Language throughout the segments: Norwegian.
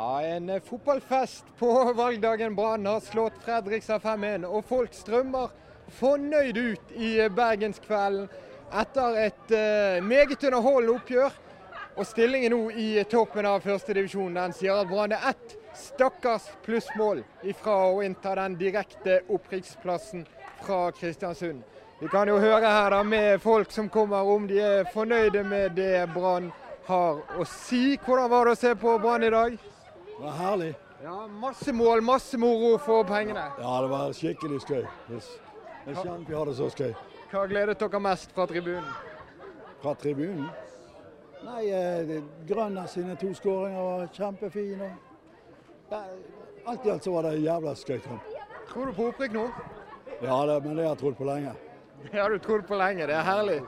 Ja, En eh, fotballfest på valgdagen. Brann har slått Fredrikstad 5-1. Og folk strømmer fornøyd ut i eh, bergenskvelden etter et uh, meget underholdende oppgjør. Og stillingen nå i toppen av førstedivisjonen sier at Brann er ett stakkars plussmål ifra å innta den direkte opprykksplassen fra Kristiansund. Vi kan jo høre her da med folk som kommer om de er fornøyde med det Brann har å si. Hvordan var det å se på Brann i dag? Det var herlig. Ja, Masse mål, masse moro for pengene. Ja, det var skikkelig skøy. Yes. Jeg skjønte vi det så skøy. Hva gledet dere mest fra tribunen? Fra tribunen? Nei, eh, Grønner sine to skåringer var kjempefine. Ja, alt i alt så var det en jævla skøy kamp. Tror du på opprykk nå? Ja, det, men det har jeg trodd på lenge. Det har du trodd på lenge, det er herlig.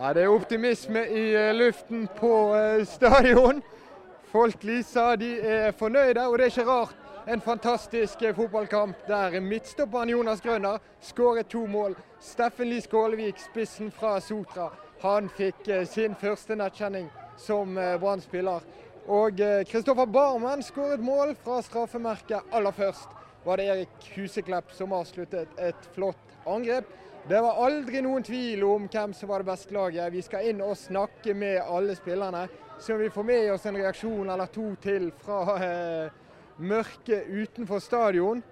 Ja, Det er optimisme i eh, luften på eh, stadion. Folk Lisa de er fornøyde, og det er ikke rart. En fantastisk eh, fotballkamp der midtstopperen Jonas Grønner skåret to mål. Steffen Lie Skålevik, spissen fra Sotra, han fikk sin første nettkjenning som Brann-spiller. Og Kristoffer Barmen skåret mål fra straffemerket aller først. Var det Erik Huseklepp som avsluttet et flott angrep. Det var aldri noen tvil om hvem som var det beste laget. Vi skal inn og snakke med alle spillerne, så vi får med oss en reaksjon eller to til fra eh, mørket utenfor stadion.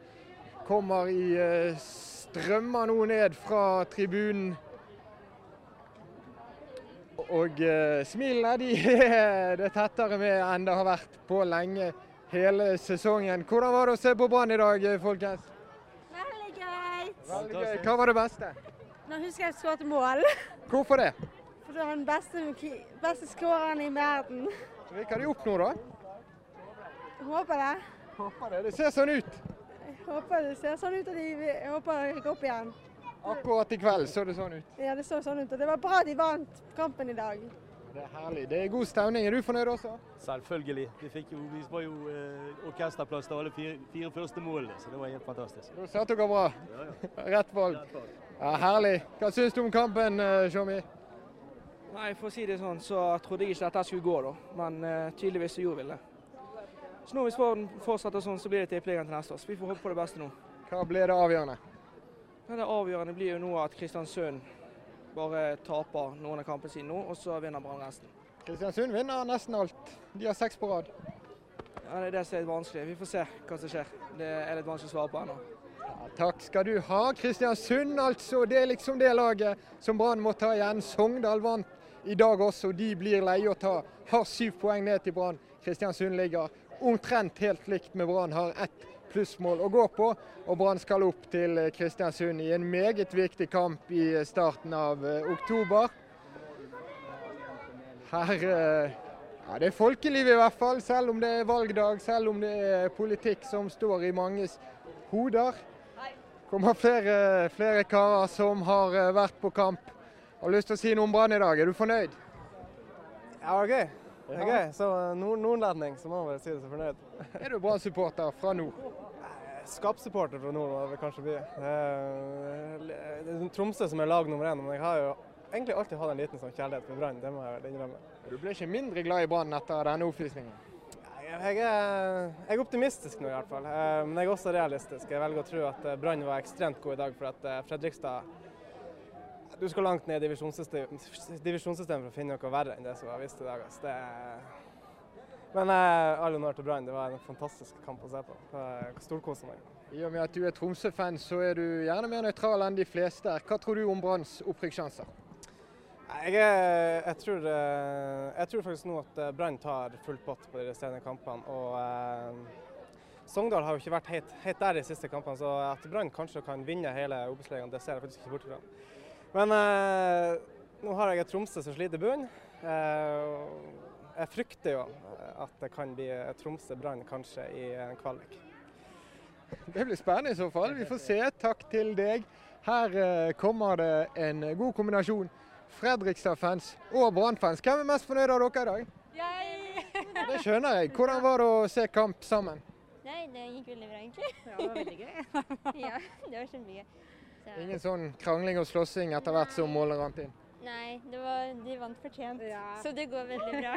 Kommer i eh, strømmer nå ned fra tribunen. Og eh, smilene de er det tettere med enn det har vært på lenge hele sesongen. Hvordan var det å se på Brann i dag, folkens? Veldig gøy. Hva var det beste? Nå husker jeg skåret mål. Hvorfor det? For det var den beste, beste skåreren i verden. Rykker de opp nå, da? Håper det. Håper det. Det ser sånn ut. Jeg håper det ser sånn ut og de jeg håper det går opp igjen. Akkurat i kveld så det sånn ut. Ja, det så sånn ut. Og det var bra de vant kampen i dag. Det er herlig. Det er god stemning. Er du fornøyd også? Selvfølgelig. Vi, fikk jo, vi var jo eh, orkesterplass til alle fire, fire, første målene, så det var helt fantastisk. Da satt dere bra. Ja, ja. Rett valg. Ja, herlig. Hva syns du om kampen, Shomi? Nei, For å si det sånn, så trodde jeg ikke dette skulle gå, da. Men uh, tydeligvis så gjorde vi det. Så nå Hvis vi fortsetter sånn, så blir det tippeligaen til neste år. Så vi får håpe på det beste nå. Hva blir det avgjørende? Det avgjørende blir jo nå at Kristiansund bare taper noen av kampene sine nå, og så vinner Brann resten. Kristiansund vinner nesten alt. De har seks på rad. Ja, Det er det som er litt vanskelig. Vi får se hva som skjer. Det er litt vanskelig å svare på ennå. Ja, takk skal du ha. Kristiansund, altså. Det er liksom det laget som Brann må ta igjen. Sogndal vant i dag også. De blir leie å ta. Har syv poeng ned til Brann. Kristiansund ligger omtrent helt likt med Brann. Har ett plussmål å gå på. Og Brann skal opp til Kristiansund i en meget viktig kamp i starten av eh, oktober. Her eh, ja, Det er folkeliv i hvert fall, selv om det er valgdag, selv om det er politikk som står i manges hoder. Det kommer flere, flere karer som har eh, vært på kamp. Har lyst til å si noe om Brann i dag. Er du fornøyd? Ja, det var gøy. Det er. Så nord nordlending, så må man vel si det så fornøyd. Er du Brann-supporter fra nord? Skapsupporter fra nord må det kanskje bli. Det er Tromsø som er lag nummer én, men jeg har jo egentlig alltid hatt en liten sånn kjærlighet for Brann. Det må jeg innrømme. Du ble ikke mindre glad i Brann etter denne oppvisningen? Jeg er, jeg er, optimistisk nå i hvert fall, eh, men jeg er også realistisk. Jeg velger å tro at eh, Brann var ekstremt god i dag for at eh, Fredrikstad du skal langt ned i divisjonssystemet for å finne noe verre enn det som var vist i dag. Altså. Det, men eh, all honnør til Brann. Det var en fantastisk kamp å se på. Storkosa meg. I og med at du er Tromsø-fan, så er du gjerne mer nøytral enn de fleste. Hva tror du om Branns opprykkssjanser? Jeg, jeg, tror, eh, jeg, tror, faktisk nå at eh, Brann tar full pott på de resterende kampene. og eh, Sogndal har jo ikke vært helt, helt der de siste kampene, så at Brann kanskje kan vinne hele Obos-ligaen, det ser jeg faktisk ikke bort fra. Men eh, nå har jeg et Tromsø som sliter i bunnen. Eh, jeg frykter jo at det kan bli Tromsø-Brann kanskje i en kvalik. Det blir spennende i så fall. Vi får se. Takk til deg. Her eh, kommer det en god kombinasjon. Fredrikstad-fans og Brann-fans. Hvem er mest fornøyd av dere i dag? Jeg! det skjønner jeg. Hvordan var det å se kamp sammen? Nei, det gikk veldig bra, egentlig. Ja, det var veldig gøy. ja, det var kjempegøy. Så. Ingen sånn krangling og slåssing etter hvert som målet rant inn? Nei, var, de vant fortjent. Ja. Så det går veldig bra.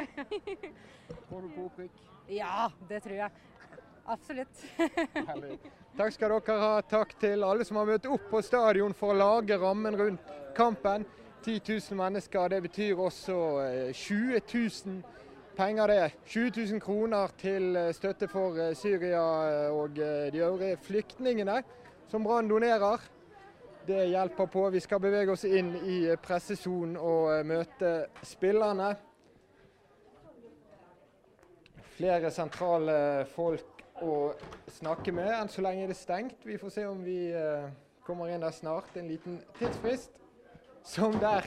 Tror du på opprykk? Ja, det tror jeg. Absolutt. Takk skal dere ha. Takk til alle som har møtt opp på stadion for å lage rammen rundt kampen. 10 000 mennesker. Det betyr også eh, 20 000 penger, det. 20 000 kroner til eh, støtte for eh, Syria eh, og eh, de øvrige flyktningene som Brann donerer. Det hjelper på. Vi skal bevege oss inn i pressesonen og eh, møte spillerne. Flere sentrale folk å snakke med. Enn så lenge er det stengt. Vi får se om vi eh, kommer inn der snart. En liten tidsfrist som der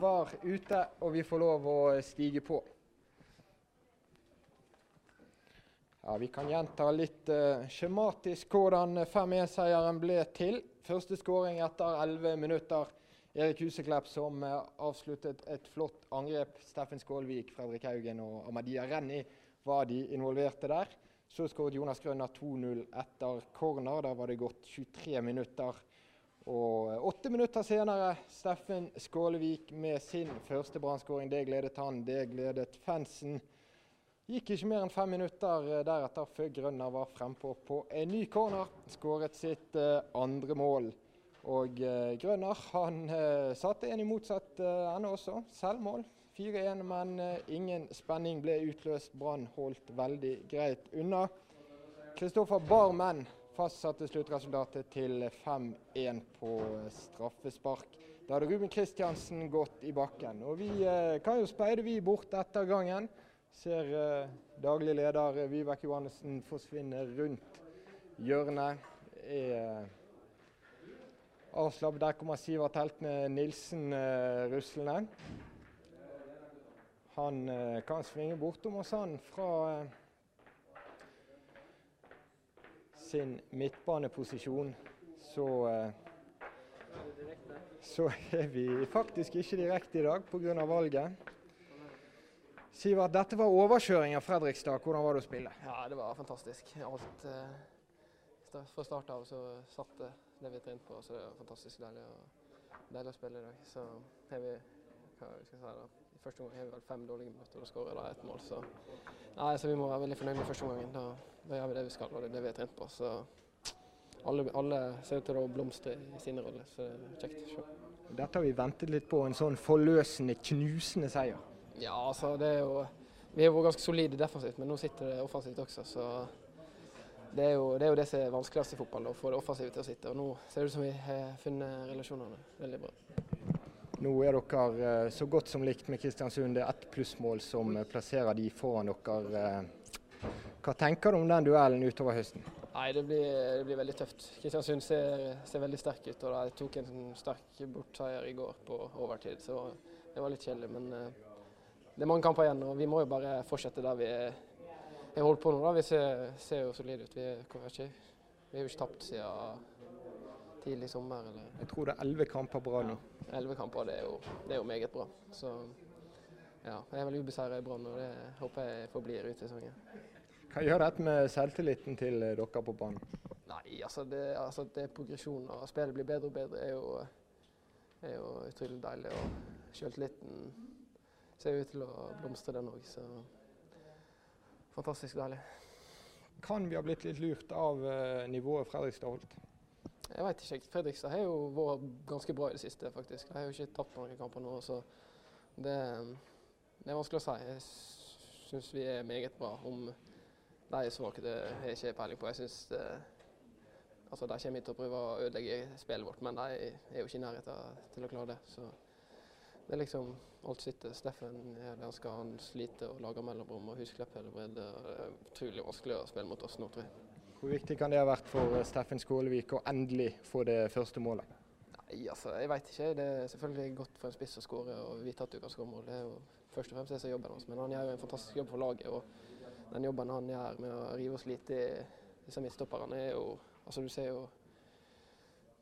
var ute, og vi får lov å stige på. Ja, Vi kan gjenta litt eh, skjematisk hvordan 5-1-seieren ble til. Første skåring etter 11 minutter. Erik Huseklepp som eh, avsluttet et flott angrep. Steffen Skålvik, Fredrik Haugen og Amadia Renni var de involverte der. Så skåret Jonas Grønner 2-0 etter corner. Da var det gått 23 minutter. Og eh, åtte minutter senere Steffen Skålevik med sin første brannskåring. Det gledet han, det gledet fansen. Gikk ikke mer enn fem minutter eh, deretter før Grønner var frempå på en ny corner. Skåret sitt eh, andre mål. Og eh, Grønner han satte en i motsatt ende også. Selvmål. 4-1, men ingen spenning ble utløst. Brann holdt veldig greit unna. Kristoffer Barmen fastsatte sluttresultatet til 5-1 på straffespark. Da hadde Ruben Kristiansen gått i bakken. Og vi kan jo speide vi bort etter gangen. Ser eh, daglig leder Vibeke Johannessen forsvinne rundt hjørnet. Er eh, avslappet. Der kommer Sivert Heltene Nilsen eh, ruslende. Han eh, kan svinge bortom oss, han, fra eh, sin midtbaneposisjon. Så eh, så er vi faktisk ikke direkte i dag pga. valget. Sivert, dette var overkjøring av Fredrikstad. Hvordan var det å spille? Ja, det var fantastisk. Alt eh, Fra start av så satt det det vi trente på, så det var fantastisk deilig, å- deilig å spille i dag. Så har vi hva skal jeg si da, I første omgang har vi vel fem dårlige minutter og skårer da ett mål, så Nei, så vi må være veldig fornøyd med første omgangen. Da, da gjør vi det vi skal, og det er det vi har trent på. Så alle, alle ser ut til å blomstre i sine roller, så det er kjekt å se. Dette har vi ventet litt på, en sånn forløsende, knusende seier. Ja, altså det er jo Vi har vært ganske solide defensivt, men nå sitter det offensivt også. Så det er jo det, er jo det som er vanskeligst i fotball, å få det offensive til å sitte. Og nå ser det ut som vi har funnet relasjonene veldig bra. Nå er dere eh, så godt som likt med Kristiansund. Det er ett plussmål som eh, plasserer de foran dere. eh. Hva tenker du om den duellen utover høsten? Nei, det blir, det blir veldig tøft. Kristiansund ser, ser veldig sterk ut, og de tok en sånn sterk bortseier i går på overtid. Så det var litt kjedelig, men det er mange kamper igjen, og vi må jo bare fortsette der vi har holdt på nå. da. Vi ser, ser jo solide ut. Vi, ikke, har jo ikke tapt siden tidlig sommer. eller... Jeg tror det er elleve kamper bra nå. Elleve kamper, det er, jo, det er jo meget bra. Så ja, jeg er vel ubeseira i Brann, og det håper jeg forblir ut sesongen. Hva gjør dette med selvtilliten til eh, dere på banen? Nei, altså det, altså det er progresjon, og spillet blir bedre og bedre. er jo, er jo utrolig deilig. Og selvtilliten ser ut til å blomstre, den òg. Så fantastisk deilig. Kan vi ha blitt litt lurt av eh, nivået Fredrikstad holdt? Jeg vet ikke. Fredrikstad har jo vært ganske bra i det siste, faktisk. De har jo ikke tapt noen kamper nå, så det, det er vanskelig å si. Jeg syns vi er meget bra. Om de er svake, det har jeg ikke peiling på. Jeg synes det, altså De kommer til å prøve å ødelegge spillet vårt, men de er jo ikke i nærheten til å klare det. Så det er liksom alt sitter. Steffen er han skal, han sliter og lager mellomrom. og Husklepp hele bredde. Det er utrolig vanskelig å spille mot oss nå, tror jeg. Hvor viktig kan det ha vært for eh, Steffen Skålevik å endelig få det første målet? Nei, altså, jeg vet ikke. Det er selvfølgelig godt for en spiss å skåre og vite at du kan skåre mål. Det er jo først og fremst det som er jobben hans. Men han gjør jo en fantastisk jobb for laget. Og den jobben han gjør med å rive og slite i disse midtstopperne, er jo Altså, du ser jo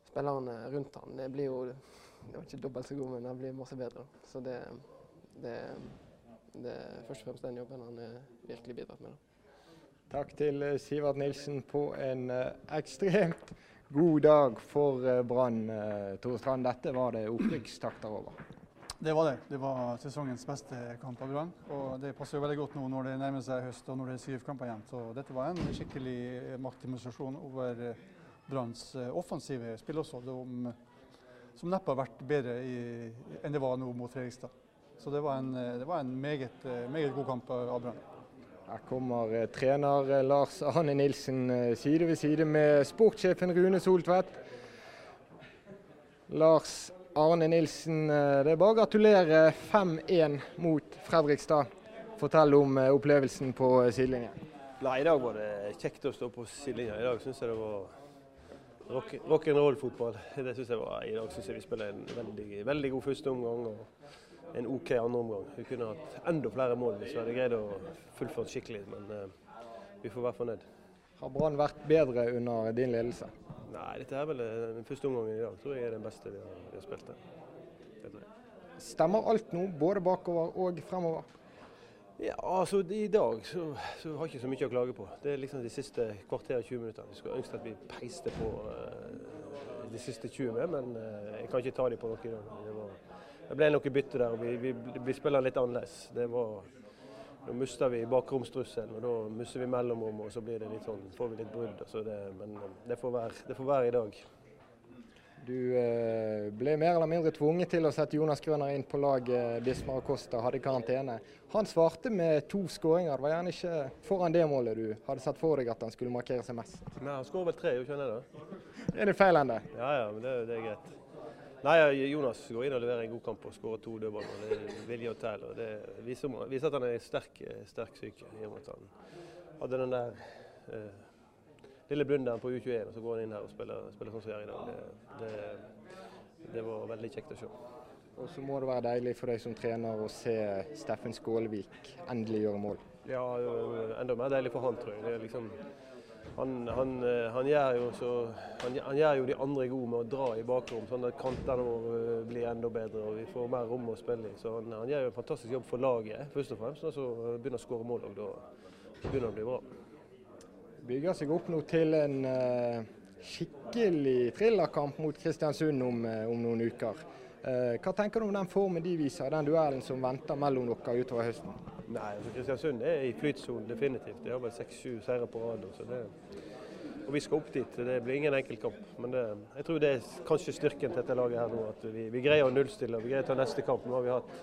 spillerne rundt han. Det blir jo Det var ikke dobbelt så god, men han blir masse bedre. Så det, det, det er først og fremst den jobben han er virkelig bidratt med. Takk til eh, Sivert Nilsen på en eh, ekstremt god dag for eh, Brann. eh, Tore Strand, dette var det opprykkstakter over. Det var det. Det var sesongens beste kamp av Brann. Og det passer jo veldig godt nå når det nærmer seg høst og når det er syv kamper igjen. Så dette var en skikkelig maktdemonstrasjon over eh, Branns eh, offensive spill også, som, som neppe har vært bedre i, enn det var nå mot Fredrikstad. Så det var en, eh, det var en meget, meget, god kamp av Brann. Her kommer eh, trener Lars Arne Nilsen side ved side med sportssjefen Rune Soltvedt. Lars Arne Nilsen, eh, det er bare å gratulere 5-1 mot Fredrikstad. Fortell om eh, opplevelsen på eh, sidelinjen. Nei, I dag var det kjekt å stå på sidelinjen. I dag syns jeg det var rock'n'roll-fotball. Det synes jeg var, I dag syns jeg vi spiller en veldig, veldig god første omgang og en OK andre omgang. Vi kunne hatt enda flere mål hvis vi hadde greid å fullføre skikkelig, men uh, vi får være fornøyd. Har Brann vært bedre under din ledelse? Nei, dette er vel den første omgangen i dag tror jeg er den beste vi har, vi har spilt. Det. Stemmer alt nå, både bakover og fremover? Ja, altså I dag så, så har jeg ikke så mye å klage på. Det er liksom de siste kvarter 20 minutter. Vi skulle ønske at vi peiste på uh, de siste 20 med, men uh, jeg kan ikke ta dem på noe i dag. Det, var, det ble noe bytte der, vi, vi, vi spiller litt annerledes. Det var nå mister vi bakromstrusselen, og da mister vi mellomrom, og så blir det litt sånn, får vi litt brudd. Det, men eh, det får, være, det får, være, i dag. Du eh, ble mer eller mindre tvunget til å sette Jonas Grønner inn på laget Bismar Acosta hadde karantene. Han svarte med to skåringer. Det var gjerne ikke foran det målet du hadde sett for deg at han skulle markere seg mest? Nei, Han skårer vel tre, gjør ikke han det? Er det feil ende? Ja ja, men det, det er greit. Nei, Jonas går inn og leverer en god kamp og skårer to dødballer. Det er vilje og tell. Det viser, viser, at han er sterk, sterk syk I og med at han hadde den der eh, lille blunderen på U21, og så går han inn her og spiller, spiller sånn som han gjør i dag. Det, det, det, var veldig kjekt å se. Og så må det være deilig for deg som trener å se Steffen Skålevik endelig gjøre mål. Ja, enda mer deilig for han, tror jeg. Det liksom han, han, han, gjør så, han, gjør jo, de andre gode med å dra i bakrom, sånn at kantene våre eh, blir enda bedre og vi får mer rom å spille i. Så han, gjør jo en fantastisk jobb for laget, først og fremst. Og så begynner å skåre mål, og da begynner det å bli bra. Bygger seg opp nå til en uh, skikkelig thrillerkamp mot Kristiansund om, uh, om noen uker. Uh, hva tenker du om den formen de viser, den duellen som venter mellom dere utover høsten? Nei, altså Kristiansund er i flytsonen definitivt. De har vel seks-sju seire på rad. Og vi skal opp dit. Det blir ingen enkel kamp. Men det, jeg tror det er kanskje styrken til dette laget her nå. At vi, vi greier å nullstille og vi greier å ta neste kamp. Nå har vi hatt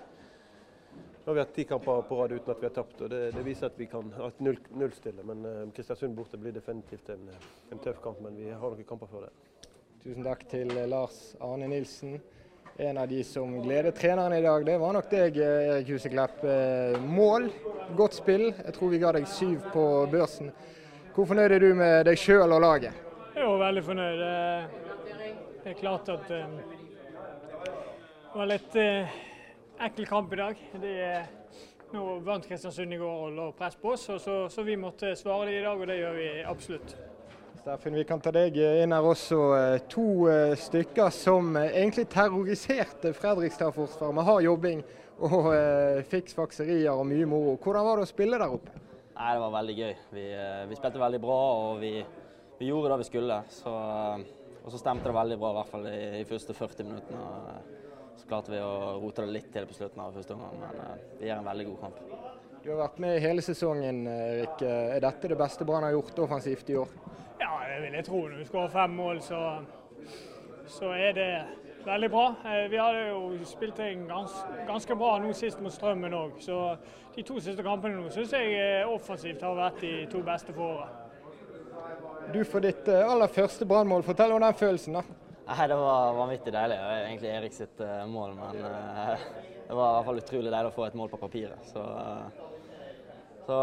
nå har vi hatt ti kamper på rad uten at vi har tapt. og Det, det viser at vi kan ha et null, nullstille. Men uh, Kristiansund borte blir definitivt en, en, tøff kamp, men vi har noen kamper før det. Tusen takk til Lars Arne Nilsen. En av de som gledet treneren i dag, det var nok deg, Erik Huseklepp. Eh, mål, godt spill. Jeg tror vi ga deg syv på børsen. Hvor fornøyd er du med deg sjøl og laget? Jeg er veldig fornøyd. Det er klart at eh, det var litt eh, ekkel kamp i dag. De, nå vant Kristiansund i går og la press på oss, så, så vi måtte svare det i dag, og det gjør vi absolutt. Steffen, vi kan ta deg inn her også. Eh, to eh, stykker som eh, egentlig terroriserte Fredrikstad-forsvaret med hard jobbing og fiksfakserier og mye moro. Hvordan var det å spille der oppe? Nei, Det var veldig gøy. Vi, vi spilte veldig bra og vi, vi, gjorde det vi skulle. Så, og så stemte det veldig bra, i hvert fall i i første 40 minuttene. Klarte vi å rote det litt til på slutten av første omgang, men vi gjør en veldig god kamp. Du har vært med hele sesongen, Erik. Er dette det beste Brann har gjort offensivt i år? Ja, det vil jeg tro. Når du skårer fem mål, så, så, er det veldig bra. Eh, vi hadde jo spilt en gans, ganske bra nå sist mot Strømmen òg. Så de to siste kampene nå syns jeg eh, offensivt har vært de to beste for året. Du får ditt eh, aller første brannmål. Fortell om den følelsen. da. Nei, Det var vanvittig deilig. Det var egentlig Erik sitt mål, men det var i hvert fall utrolig deilig å få et mål på papiret. Så så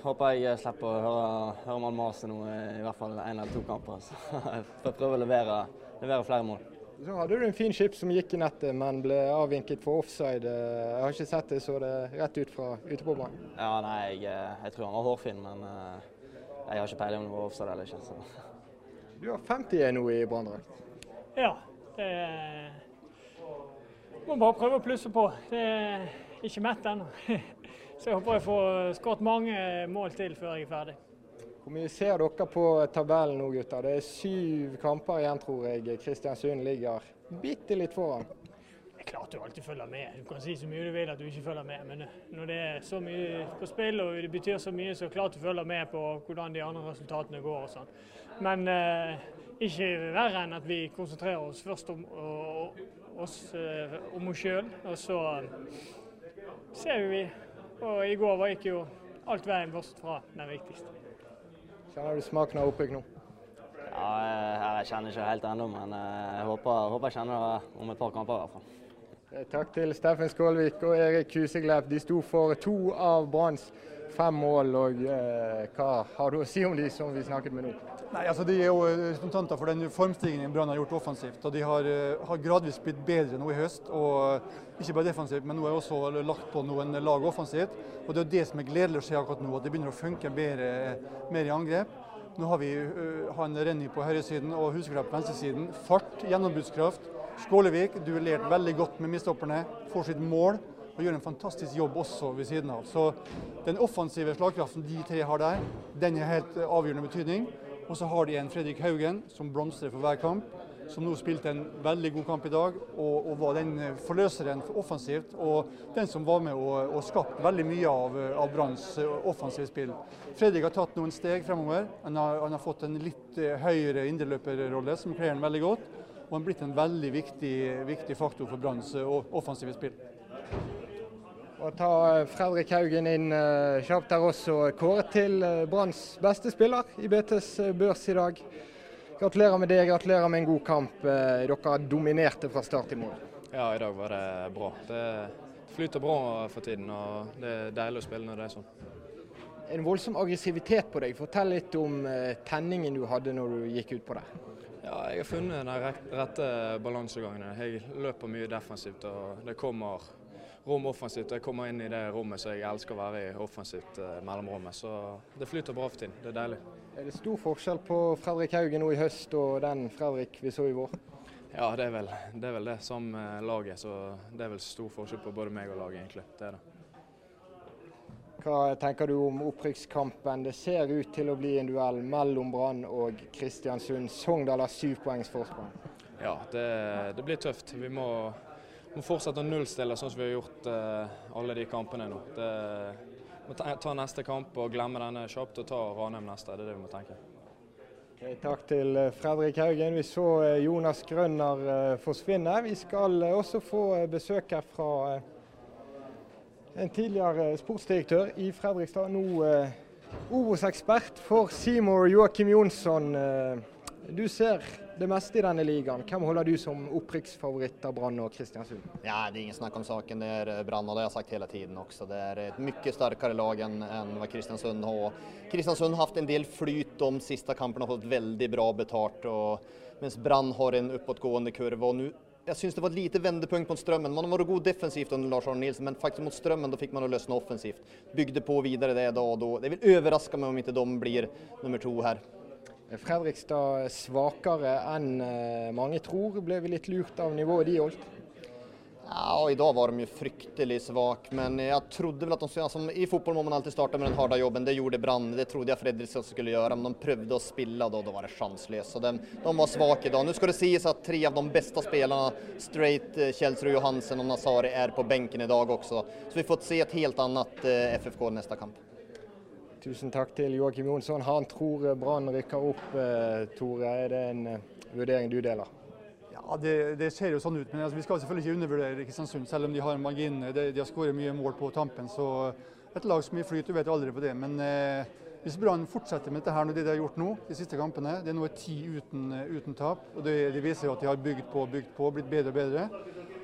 håper jeg slipper å høre, høre man mase nå i hvert fall én eller to kamper. Så jeg får prøve å levere, levere, flere mål. Så hadde du en fin skip som gikk i nettet, men ble avvinket for offside. Jeg har ikke sett det, så det rett ut fra ute på banen. Ja, nei, jeg, jeg, tror han var hårfin, men jeg har ikke peiling om det var offside eller ikke. Så. Du har 50 nå i branndrakt? Ja. Det må bare prøve å plusse på. Det er ikke mett ennå. Så jeg håper jeg får skåret mange mål til før jeg er ferdig. Hvor mye ser dere på tabellen nå, gutter? Det er syv kamper igjen, tror jeg. Kristiansund ligger bitte litt foran. klart du alltid følger med. Du kan si så mye du vil at du ikke følger med, men når det er så mye på spill og det betyr så mye, så klart du følger med på hvordan de andre resultatene går og sånn. Men eh, ikke verre enn at vi konsentrerer oss først om og, oss, eh, om oss sjøl, og så ser vi. Og i går var ikke jo alt veien bortsett fra den viktigste. Kjenner du smaken av opprykk nå? Ja, jeg kjenner ikke helt ennå, men jeg håper, håper jeg kjenner det om et par kamper i hvert fall. Eh, takk til Steffen Skålvik og Erik Huseklepp. De sto for to av Branns fem mål. og eh, Hva har du å si om de som vi snakket med nå? Nei, altså De er jo representanter for den formstigningen Brann har gjort offensivt. og De har, eh, har, gradvis blitt bedre nå i høst. og Ikke bare defensivt, men nå er også lagt på noen lag offensivt. og Det er det som er gledelig å se akkurat nå, at det begynner å funke bedre, mer i angrep. Nå har vi uh, han Renny på høyresiden og Huseklepp på venstresiden. Fart, gjennombruddskraft. Skålevik duellert veldig godt med midstopperne, får sitt mål og gjør en fantastisk jobb også ved siden av. Så den offensive slagkraften de tre har der, den er helt avgjørende betydning. Og så har de en Fredrik Haugen som blomstrer for hver kamp. Som nå spilte en veldig god kamp i dag og, og var den forløseren offensivt. Og den som var med og, og skapte veldig mye av, av Branns offensive spill. Fredrik har tatt noen steg fremover. Han har, han har fått en litt høyere indreløperrolle som kler ham veldig godt og han er blitt en veldig viktig, viktig faktor for Branns eh, offensive spill. Og ta eh, Fredrik Haugen inn kjapt der også. Kåret til Branns beste spiller i BTs børs i dag. Gratulerer med det, gratulerer med en god kamp. Dere dominerte fra start i mål. Ja, i dag var det bra. Det flyter bra for tiden, og det er deilig å spille når det er sånn. En voldsom aggressivitet på deg. Fortell litt om tenningen du hadde når du gikk ut på det. Ja, jeg har funnet den rette balansegangen. Jeg løper mye defensivt og det kommer rom offensivt. Jeg kommer inn i det rommet som jeg elsker å være i, offensivt eh, mellomrommet. Så det flyter bra for tiden. Det er deilig. Er det stor forskjell på Fredrik Haugen nå i høst og den Fredrik vi så i vår? Ja, det er vel det, er vel det som laget. Så det er vel stor forskjell på både meg og laget, egentlig. Det er det. Hva tenker du om opprykkskampen? Det ser ut til å bli en duell mellom Brann og Kristiansund. Sogndal har syv poengs forsprang. Ja, det, det, blir tøft. Vi må, må fortsette å nullstille sånn som vi har gjort uh, alle de kampene nå. Det, må ta, neste kamp og glemme denne kjapt og ta Ranheim neste. Det er det vi må tenke. Okay, takk til eh, Fredrik Haugen. Vi så eh, Jonas Grønner forsvinne. Vi skal også få besøk her fra en tidligere sportsdirektør i Fredrikstad, nå eh, Obos-ekspert for Seymour, Joakim Jonsson. Eh, du ser det meste i denne ligaen. Hvem holder du som opprykksfavoritt av Brann og Kristiansund? Ja, det er ingen snakk om saken. Det er Brann, og det har jeg sagt hele tiden også. Det er et mye sterkere lag enn hva Kristiansund har. Kristiansund har hatt en del flyt de siste kampene, har fått veldig bra betalt. Og, mens Brann har en oppadgående kurve. og nu jeg syns det var et lite vendepunkt mot Strømmen. Man vært god defensivt under Lars Arne Nilsen, men faktisk mot Strømmen fikk man å løsne offensivt. Bygde på videre det da og da. Det vil overraske meg om ikke de blir nummer to her. Fredrikstad svakere enn eh, mange tror. Ble vi litt lurt av nivået de holdt? Ja, dag var de ju fryktelig svak, men jeg trodde vel at de, altså, i fotball må man alltid starte med den harde jobben, det gjorde Brann, det trodde jeg Fredrikstad skulle gjøre. men de prøvde å spille, og da var det sjanseløst. De, de var i dag. Nå skal det sies at tre av de beste spillerne, Straight, Kjelsrud Johansen og Nasari er på benken i dag også. Så vi får se et helt annat eh, FFK neste kamp. Tusen takk til Joakim Jonsson. Han tror Brann rykker opp. Eh, Tore, er det en vurdering du deler? Ja, det, det, ser jo sånn ut, men altså, vi skal selvfølgelig ikke undervurdere Kristiansund, selv om de har margin. De, de har skåret mye mål på tampen. så Et lag som mye flyt, du vet aldri på det. Men eh, hvis Brann fortsetter med dette her, det de har gjort nå, de siste kampene, det er nå ti uten, uten, tap. og det, det, viser jo at de har bygd på og bygd på, blitt bedre og bedre.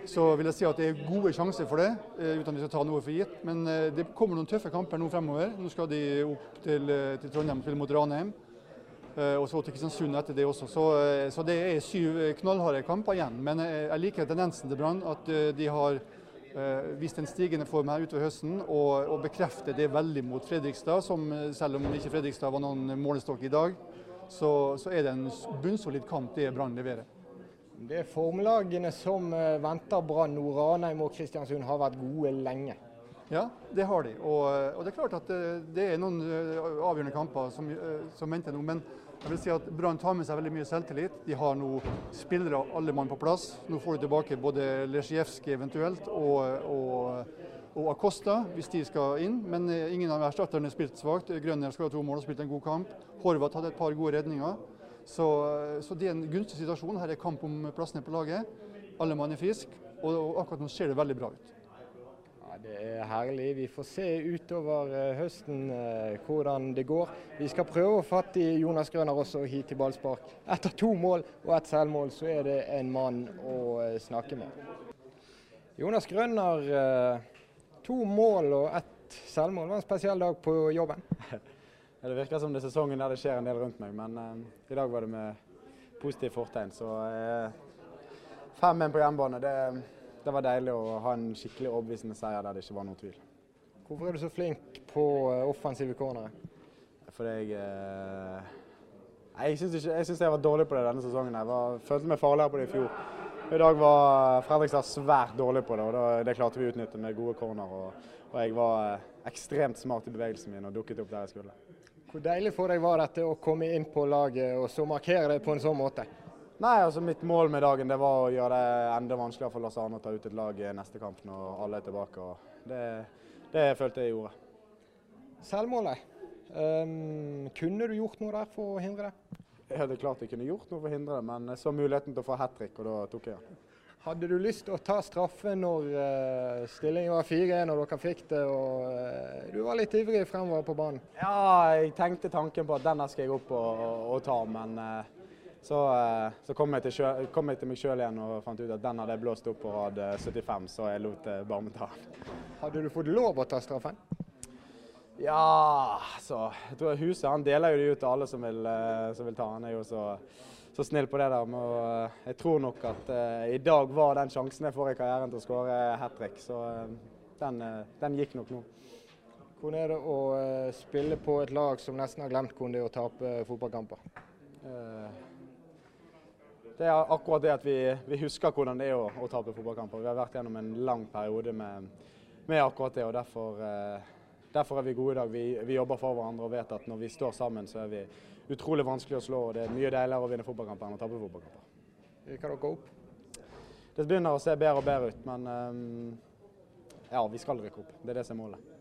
Så vil jeg si at det er gode sjanser for det, eh, uten at vi skal ta noe for gitt. Men eh, det kommer noen tøffe kamper nå fremover. Nå skal de opp til, eh, til Trondheim og spille mot Ranheim. Og så til Kristiansund etter det også. Så, så, det er syv knallharde kamper igjen. Men jeg liker tendensen til Brann, at de har vist en stigende form her utover høsten. Og, og bekrefter det veldig mot Fredrikstad, som selv om ikke Fredrikstad var noen målestokk i dag, så, så er det en bunnsolid kamp det Brann leverer. Det er formlagene som venter Brann nå. Ranheim og Kristiansund har vært gode lenge. Ja, det har de. Og, og det er klart at det, det er noen eh, avgjørende kamper som, eh, som venter nå. Men jeg vil si at Brann tar med seg veldig mye selvtillit. De har nå spillere alle mann på plass. Nå får de tilbake både Lesjevskij eventuelt og, og, og Acosta hvis de skal inn. Men eh, ingen av erstatterne har spilt svakt. Grønner skal ha to mål og spilt en god kamp. Horvath hadde et par gode redninger. Så, så det er en gunstig situasjon. Her er kamp om plassene på laget. Alle mann er friske. Og, og akkurat nå ser det veldig bra ut. Ja, det er herlig. Vi får se utover eh, høsten eh, hvordan det går. Vi skal prøve å fatte Jonas Grønner også hit til ballspark. Etter to mål og ett selvmål, så er det en mann å eh, snakke med. Jonas Grønner, eh, to mål og ett selvmål. Det var en spesiell dag på jobben. Det virker som det er sesongen der det skjer en del rundt meg, men eh, i dag var det med positivt fortegn. Så eh, 5-1 på hjemmebane, det, det var deilig å ha en skikkelig overbevisende seier der det ikke var noen tvil. Hvorfor er du så flink på eh, offensive cornere? Fordi jeg eh, jeg syns jeg jeg var dårlig på det denne sesongen. Jeg var, følte meg farligere på det i fjor. I dag var Fredrikstad svært dårlig på det, og det klarte vi å utnytte med gode corner. Og, og jeg var eh, ekstremt smart i bevegelsen min og dukket opp der jeg skulle. Hvor deilig for deg var dette å komme inn på laget og så markere det på en sånn måte? Nei, altså Mitt mål med dagen det var å gjøre det enda vanskeligere for Lars Arne å ta ut et lag i neste kamp når alle er tilbake. og Det, det følte jeg gjorde. Selvmålet. Um, kunne du gjort noe der for å hindre det? Det er klart jeg kunne gjort noe for å hindre det, men jeg så muligheten til å få hat trick, og da tok jeg den. Hadde du lyst til å ta straffe når uh, stillingen var 4-1 og dere fikk det, og uh, du var litt ivrig fremover på banen? Ja, jeg tenkte tanken på at denne skal jeg opp og, og, ta, men uh, så, så kom, jeg sjø, kom jeg til meg sjøl igjen og fant ut at den hadde jeg blåst opp på rad eh, 75, så jeg lot Barmen ta den. Hadde du fått lov å ta straffen? Ja, så jeg tror Huset han deler jo det ut til alle som vil, som vil ta. den. Jeg jo så, snill på det der. Men eh, jeg tror nok at eh, i dag var den sjansen jeg får i karrieren til å skåre hat trick. Så eh, den, den gikk nok nå. Hvordan er det å spille på et lag som nesten har glemt hvordan det er å tape fotballkamper? Det er akkurat det at vi, vi husker hvordan det er å, å tape fotballkamper. Vi har vært gjennom en lang periode med, med akkurat det. og derfor, derfor er vi gode i dag. Vi, vi jobber for hverandre og vet at når vi står sammen, så er vi utrolig vanskelig å slå. og Det er mye deiligere å vinne fotballkamper enn å tape fotballkamper. Kan dere opp? Det begynner å se bedre og bedre ut, men um, ja, vi skal rykke opp. Det er det som er målet.